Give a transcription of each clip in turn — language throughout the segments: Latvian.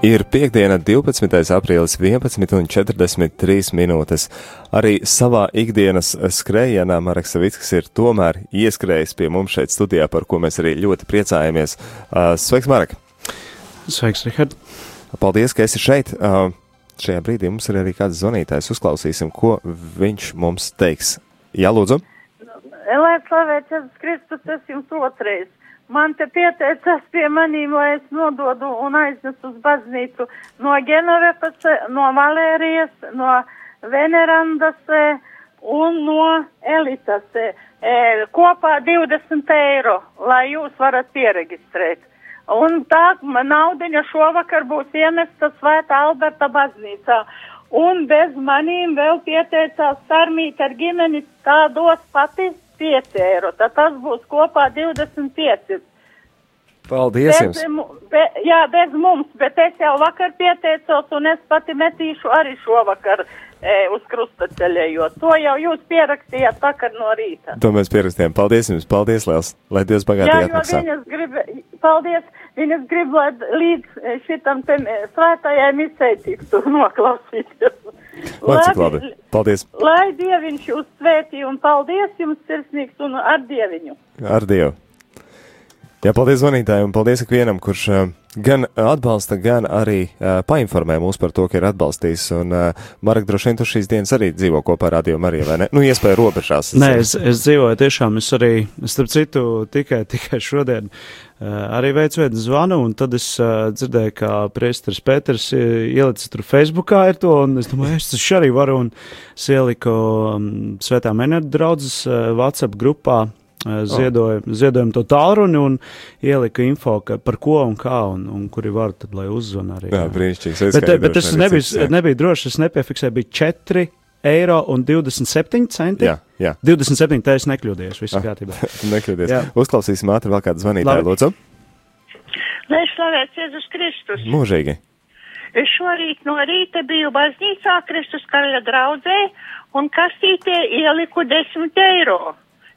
Ir piekdiena, 12. aprīlis, 11,43 minūtes. Arī savā ikdienas skrējienā Marks Savickis ir tomēr ieskrējis pie mums šeit studijā, par ko mēs arī ļoti priecājamies. Uh, sveiks, Marek! Sveiks, Rihard! Paldies, ka esi šeit! Uh, šajā brīdī mums ir arī kāds zvanītājs. Uzklausīsim, ko viņš mums teiks. Jā, lūdzu! Lai slavēts Jēzus Kristus, es jums otrais man te pieteicās pie manīm, lai es nododu un aiznesu uz baznīcu no Genovepas, no Valērijas, no Venerandas un no Elitas. E, kopā 20 eiro, lai jūs varat pieregistrēt. Un tā naudiņa šovakar būs ienesta Svētā Alberta baznīcā. Un bez manīm vēl pieteicās Sarmīt ar ģimeni, tā dos pati 5 eiro, tad tas būs kopā 25. Paldies bez, jums! Be, jā, bez mums, bet es jau vakar pieteicos un es pati metīšu arī šovakar e, uz krustaceļējot. To jau jūs pierakstījāt vakar no rīta. To mēs pierakstījām. Paldies jums, paldies liels, lai Dievs bagātīgi atmaksā. Jo viņas grib, paldies, viņas grib, lai līdz šitam te svētajai misē tiktu noklausīties. Lai, cik labi. Paldies. Lai Dieviņš jūs svētī un paldies jums sirsnīgs un ar Dieviņu. Ar Dievu. Jā, paldies zvanītājiem un paldies ikvienam, kurš uh, gan atbalsta, gan arī uh, painformē mūs par to, ka ir atbalstījis. Un, uh, Marek, droši vien tu šīs dienas arī dzīvo kopā ar Radio Mariju, vai ne? Nu, iespēja robežās. Nē, es, es dzīvoju tiešām, es arī, starp citu, tikai, tikai šodien uh, arī veicu veidu zvanu, un tad es uh, dzirdēju, ka priesteris Pēters ielicis tur Facebookā ir to, un es domāju, es tas arī varu, un es ieliku um, Svētā Menēta draudzes uh, WhatsApp grupā ziedoju, oh. ziedojumu to tālruni un ielika info, ka, par ko un kā un, un kuri var, tad, lai uzzvan arī. Jā, brīnišķīgi. Bet, bet tas nebija, nebija droši, es nepiefiksēju, bija 4 eiro un 27 centi. Jā, jā. 27, tā es nekļūdījos, viss ah, kārtībā. nekļūdies. Jā. Uzklausīsim ātri vēl kādu zvanītāju, lūdzu. Lai slavēts Jēzus Kristus. Mūžīgi. Es šorīt no rīta biju baznīcā Kristus karaļa draudzē un kastītē ieliku 10 eiro.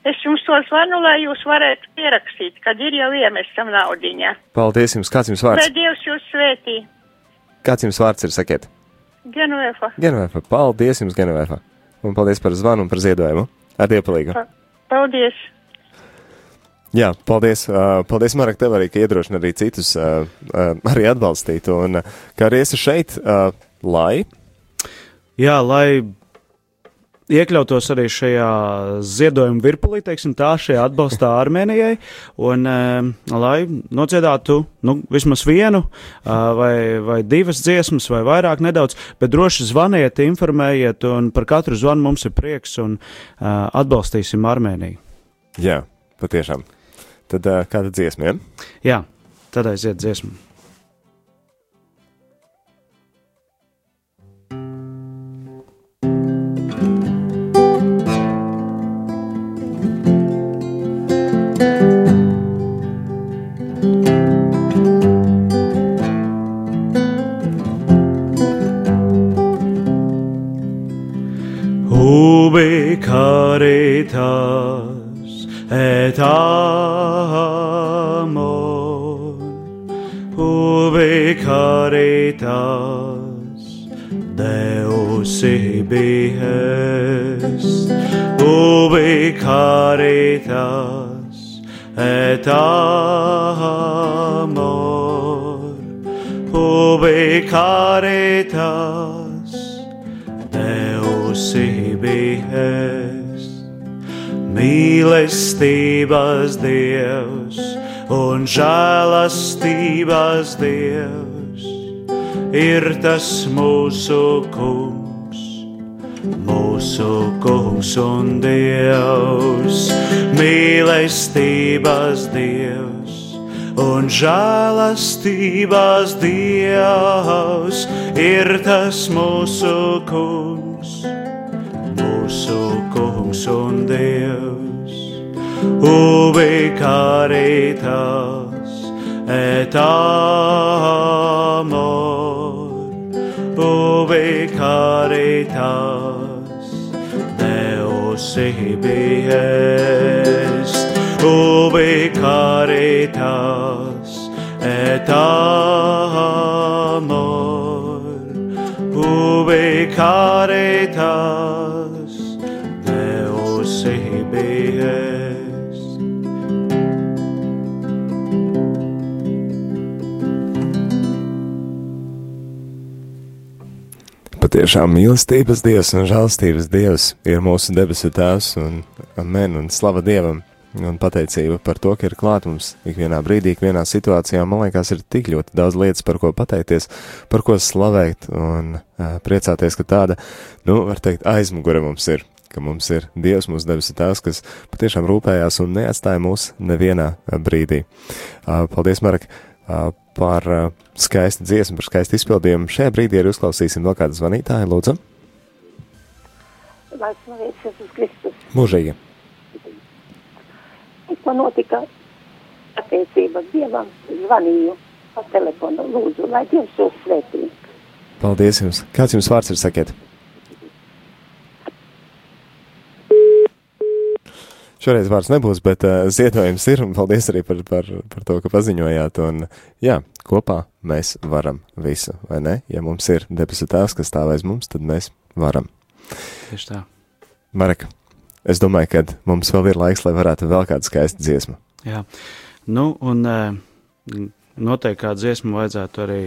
Es jums to zvanu, lai jūs varētu pierakstīt, kad ir jau iemestam naudiņā. Paldies jums, kāds jums vārds? Lai Dievs jūs svētī. Kāds jums vārds ir, sakiet? Genuēfa. Genuēfa, paldies jums, Genuēfa. Un paldies par zvanu un par ziedojumu. Ar dievpalīgu. Paldies. Jā, paldies. Paldies, Marek, tev arī, ka iedrošina arī citus arī atbalstīt. Un kā arī esi šeit, lai. Jā, lai iekļautos arī šajā ziedojuma virpulī, teiksim tā, šajā atbalstā Armēnijai, un uh, lai nodziedātu, nu, vismaz vienu uh, vai, vai divas dziesmas vai vairāk nedaudz, bet droši zvaniet, informējiet, un par katru zvanu mums ir prieks, un uh, atbalstīsim Armēniju. Jā, patiešām. Tad uh, kāda dziesma, ja? Jā, tad aiziet dziesma. Est ubi caritas et amor. Ubi caritas Deus ibi est Mīlestības Dievs un žēlastības Dievs ir tas mūsu kungs, mūsu kungs un Dievs. Mīlestības Dievs un žēlastības Dievs ir tas mūsu kungs, mūsu kungs un Dievs ubi caritas et amor, caritas Deus ibi est, ubi caritas et amor. amor, ubi caritas, Patiešām mīlestības Dievs un žēlstības Dievs ir mūsu debesu Tēvs un amen un slava Dievam un pateicība par to, ka ir klāt mums ikvienā brīdī, ikvienā situācijā. Man liekas, ir tik ļoti daudz lietas, par ko pateikties, par ko slavēt un uh, priecāties, ka tāda, nu, var teikt, aizmugure mums ir. Ka mums ir Dievs, mūsu debesu Tēvs, kas patiešām rūpējās un neatstāja mūs nevienā brīdī. Uh, paldies, Marek! Uh, par uh, skaistu dziesmu, par skaistu izpildījumu. Šajā brīdī arī uzklausīsim vēl kādu zvanītāju, lūdzu. Lai slavēts Jēzus Kristus. Mūžīgi. Tikko notika attiecība Dievam, zvanīju pa telefonu, lūdzu, lai Dievs jūs svētī. Paldies jums. Kāds jums vārds ir, sakiet? Šoreiz vārds nebūs, bet uh, ziedojums ir, un paldies arī par, par, par to, ka paziņojāt, un jā, kopā mēs varam visu, vai ne? Ja mums ir debesu tēvs, kas stāv aiz mums, tad mēs varam. Tieši tā. Marek, es domāju, ka mums vēl ir laiks, lai varētu vēl kādu skaistu dziesmu. Jā, nu, un uh, noteikti kādu dziesmu vajadzētu arī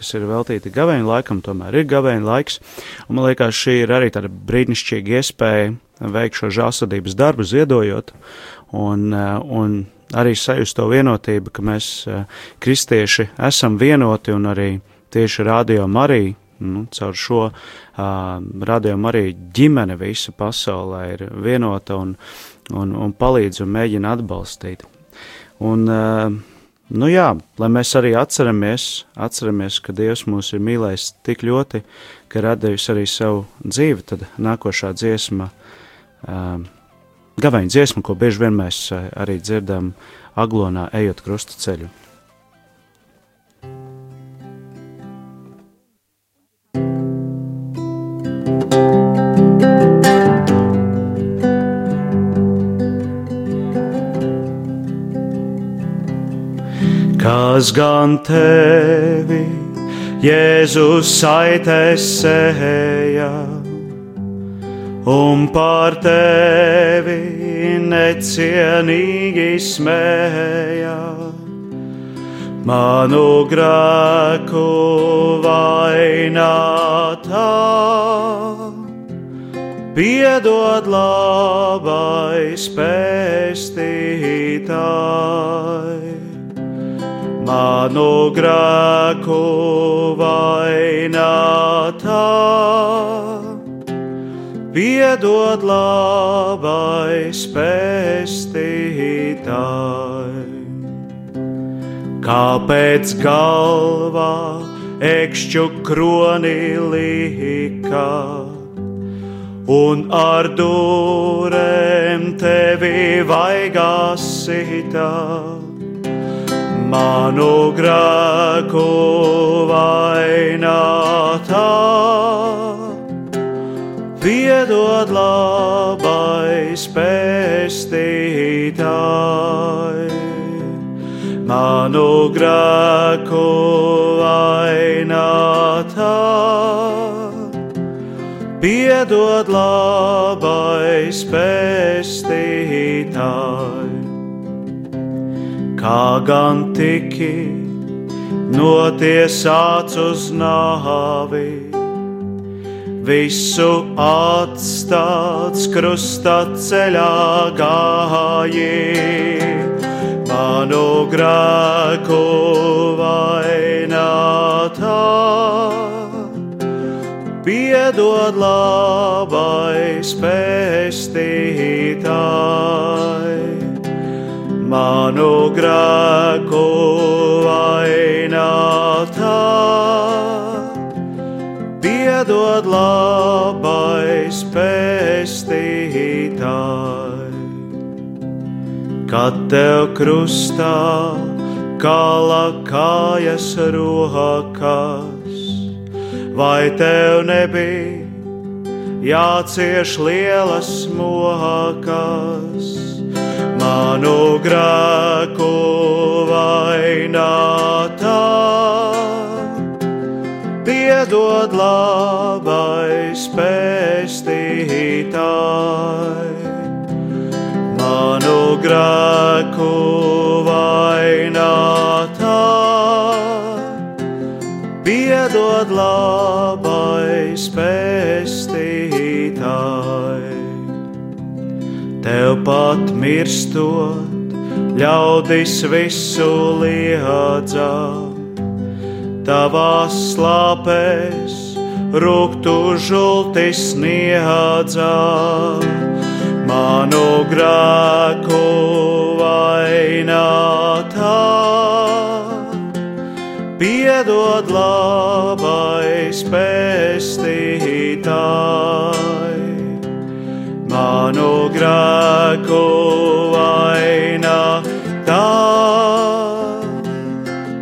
kas ir veltīti gavēņa laikam, tomēr ir gavēņa laiks. Un man liekas, šī ir arī tāda brīnišķīga iespēja veikt šo žālsadības darbu, ziedojot, un, un arī sajust to vienotību, ka mēs kristieši esam vienoti un arī tieši radio Marija. Nu, caur šo uh, radiomu arī ģimene visa pasaulē ir vienota un, un, un palīdz un mēģina atbalstīt. Un, uh, Nu jā, lai mēs arī atceramies, atceramies, ka Dievs mūs ir mīlējis tik ļoti, ka radījis arī savu dzīvi, tad nākošā dziesma, um, gaveņa dziesma, ko bieži vien mēs arī dzirdam aglonā, ejot krusta ceļu. Kas gan tevi Jēzus saitēs sēja, un par tevi necienīgi smēja. Manu grēku vainātā, piedod labais pestītājs manu grēku vainātā. Piedod labais pestītāji, kāpēc galvā ekšķu kroni lika un ar durēm tevi vaigās sitā manu grēku vainātā. Piedod labais pestītāji, manu grēku vainātā. Piedod labais pestītāji kā gan tiki notiesāts uz nāvi, visu atstāts krustā ceļā gāji, manu grēku vainātā. Piedod labais pestītājs manu grēku vainātā. Piedod labais pestītāji, kad tev krustā kala kājas rokas, vai tev nebija jācieš lielas mokas? manu grēku vainotā. Piedod labais pestītāji, manu grēku vainotā. Piedod labais pestītāji. Tev pat mirstot, ļaudis visu liedzā, tavās slāpēs rūktu žultis sniedzā, manu grēku vainātā. Piedod labais pestītāji, manu grēku vainātā.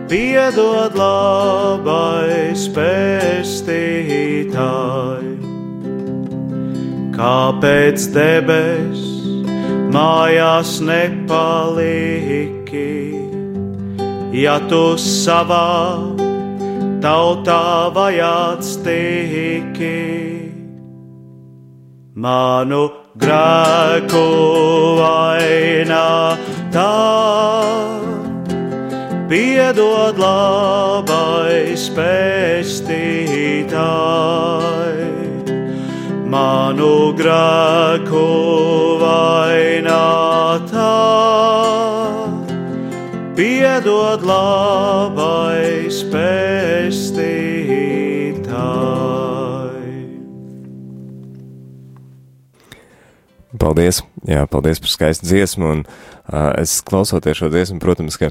Piedod labais pestītāji, kāpēc debes mājās nepaliki, ja tu savā tautā vajāts tiki. Manu grēku vainā tā piedod labais pestītāji, manu grēku vainātā. Piedod labais pestītāji. Paldies! Jā, paldies par skaistu dziesmu, un uh, es klausoties šo dziesmu, protams, ka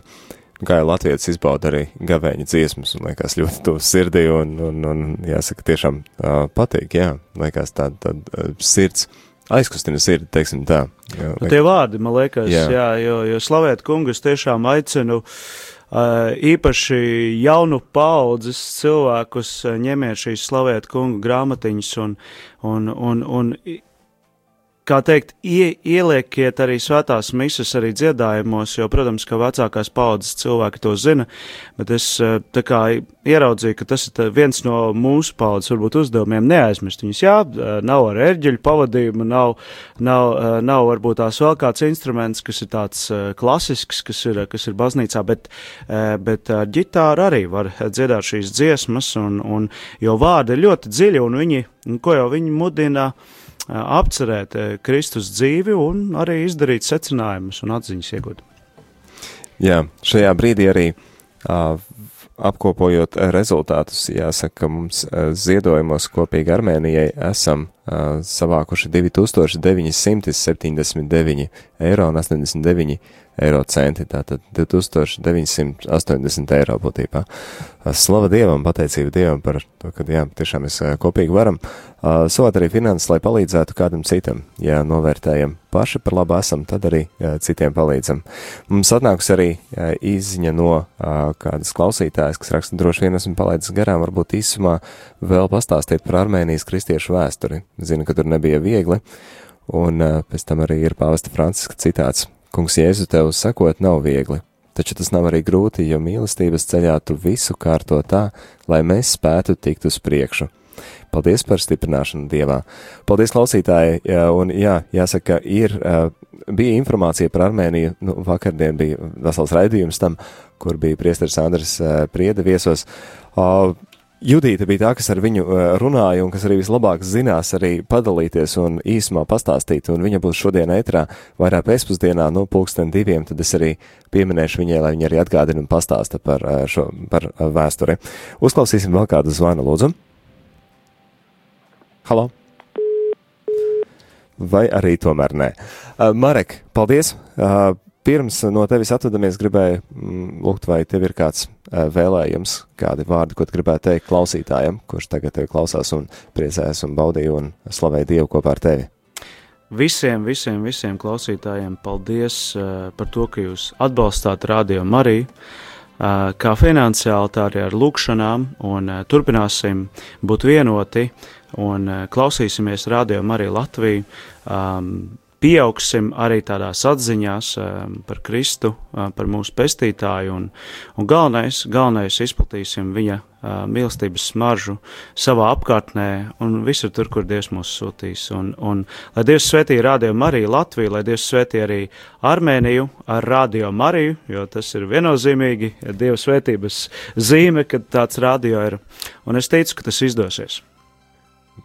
kā jau Latvijas izbauda arī gavēņa dziesmas, un liekas ļoti tuvs sirdī, un, un, un jāsaka, tiešām uh, patīk, jā, liekas tā, tā uh, sirds aizkustina sirdi, teiksim tā. Jā, nu, tie vārdi, man liekas, jā, jā jo, jo slavēt kungu es tiešām aicinu. Uh, īpaši jaunu paudzes cilvēkus ņemiet šīs slavēt kungu grāmatiņas un, un, un, un kā teikt, ie, ieliekiet arī svētās misas arī dziedājumos, jo, protams, ka vecākās paudzes cilvēki to zina, bet es eh, tā kā ieraudzīju, ka tas ir viens no mūsu paudzes varbūt uzdevumiem neaizmirst viņus. Jā, eh, nav ar erģeļu pavadījumu, nav, nav, eh, nav varbūt tās vēl kāds instruments, kas ir tāds klasisks, kas ir, kas ir baznīcā, bet, bet ar ģitāru arī var dziedāt šīs dziesmas, un, un, jo vārdi ir ļoti dziļi, un viņi, ko jau viņi mudina, uh, apcerēt Kristus dzīvi un arī izdarīt secinājumus un atziņas iegūt. Jā, šajā brīdī arī apkopojot rezultātus, jāsaka, ka mums ziedojumos kopīgi Armēnijai esam savākuši 2979 eiro un 89 eiro centi, tātad 2980 eiro būtībā. Slava Dievam, pateicība Dievam par to, ka, jā, tiešām mēs kopīgi varam sot arī finanses, lai palīdzētu kādam citam. Ja novērtējam paši par labu esam, tad arī citiem palīdzam. Mums atnāks arī izziņa no kādas klausītājas, kas raksta droši vien esmu palaidis garām, varbūt īsumā vēl pastāstīt par Armēnijas kristiešu vēsturi. Zinu, ka tur nebija viegli. Un pēc tam arī ir pāvesta Franciska citāts Kungs, Jēzu tev sakot, nav viegli, taču tas nav arī grūti, jo mīlestības ceļā tu visu kārto tā, lai mēs spētu tikt uz priekšu. Paldies par stiprināšanu Dievā. Paldies, klausītāji, un jā, jāsaka, ir, bija informācija par Armēniju, nu, vakardien bija vesels raidījums tam, kur bija priesteris Andris Priede viesos. Judīta bija tā, kas ar viņu uh, runāja un kas arī vislabāk zinās arī padalīties un īsumā pastāstīt, un viņa būs šodien ētrā vairāk pēcpusdienā, no pulksten diviem, tad es arī pieminēšu viņai, lai viņa arī atgādina un pastāsta par uh, šo, par uh, vēsturi. Uzklausīsim vēl kādu zvanu, lūdzu. Halo! Vai arī tomēr nē? Marek, paldies! Pirms no tevis atvadamies, gribēju mm, lūgt, vai tev ir kāds vēlējums, kādi vārdi, ko gribētu teikt klausītājam, kurš tagad tevi klausās un priecājas un baudīja un slavēja Dievu kopā ar tevi. Visiem, visiem, visiem klausītājiem paldies uh, par to, ka jūs atbalstāt Radio Mariju, uh, kā finansiāli, tā arī ar lūkšanām, un uh, turpināsim būt vienoti un uh, klausīsimies Radio Mariju Latviju. Um, pieaugsim arī tādās atziņās par Kristu, par mūsu pestītāju, un, un galvenais, galvenais izplatīsim viņa mīlestības smaržu savā apkārtnē un visur tur, kur Dievs mūs sūtīs. Un, un lai Dievs svētī Radio Mariju Latviju, lai Dievs svētī arī Armēniju ar Radio Mariju, jo tas ir viennozīmīgi Dieva svētības zīme, kad tāds radio ir. Un es teicu, ka tas izdosies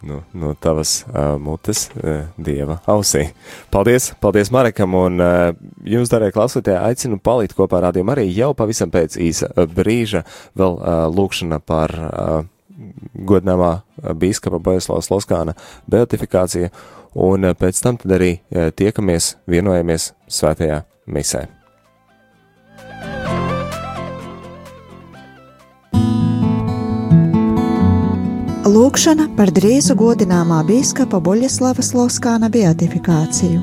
no, no tavas uh, mutes uh, dieva ausī. Paldies, paldies Marekam, un uh, jums, darē klausītāji, aicinu palikt kopā ar rādījumu arī jau pavisam pēc īsa brīža vēl uh, lūkšana par uh, godināmā bīskapa Bojaslavas Loskāna beatifikācija, un uh, pēc tam tad arī uh, tiekamies, vienojamies svētajā misē. Lūkšana par drīzu godināmā biskupa Buļļaslavas Loskāna beatifikāciju.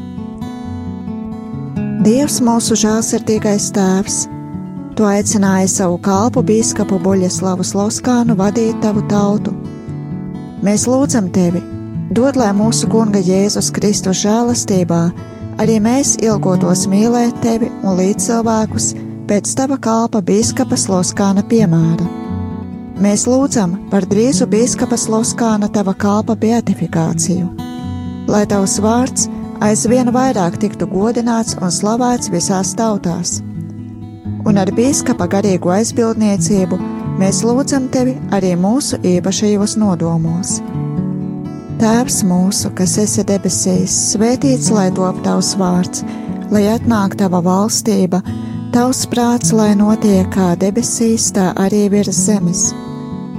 Dievs mūsu žēlsirdīgais tēvs, tu aicināji savu kalpu biskupu Buļļaslavas Loskānu vadīt tavu tautu. Mēs lūdzam tevi, dod lai mūsu kunga Jēzus Kristus žēlastībā arī mēs ilgotos mīlēt tevi un līdzcilvēkus pēc tava kalpa biskupa Loskāna piemēra Mēs lūdzam par drīzu biskupa Loskāna tava kalpa beatifikāciju, lai tavs vārds aizvien vairāk tiktu godināts un slavēts visās tautās. Un ar biskupa garīgo aizbildniecību mēs lūdzam tevi arī mūsu īpašajos nodomos. Tēvs mūsu, kas esi debesīs, svētīts lai top tavs vārds, lai atnāk tava valstība, tavs prāts, lai notiek kā debesīs, tā arī virs zemes.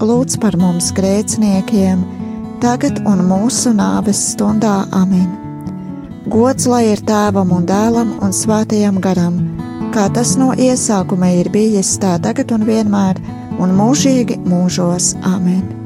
Lūdz par mums grēciniekiem, tagad un mūsu nāves stundā Amen. Gods lai ir tēvam un dēlam un svētajam garam, kā tas no iesākuma ir bijis tā tagad un vienmēr, un mūžīgi mūžos Amen.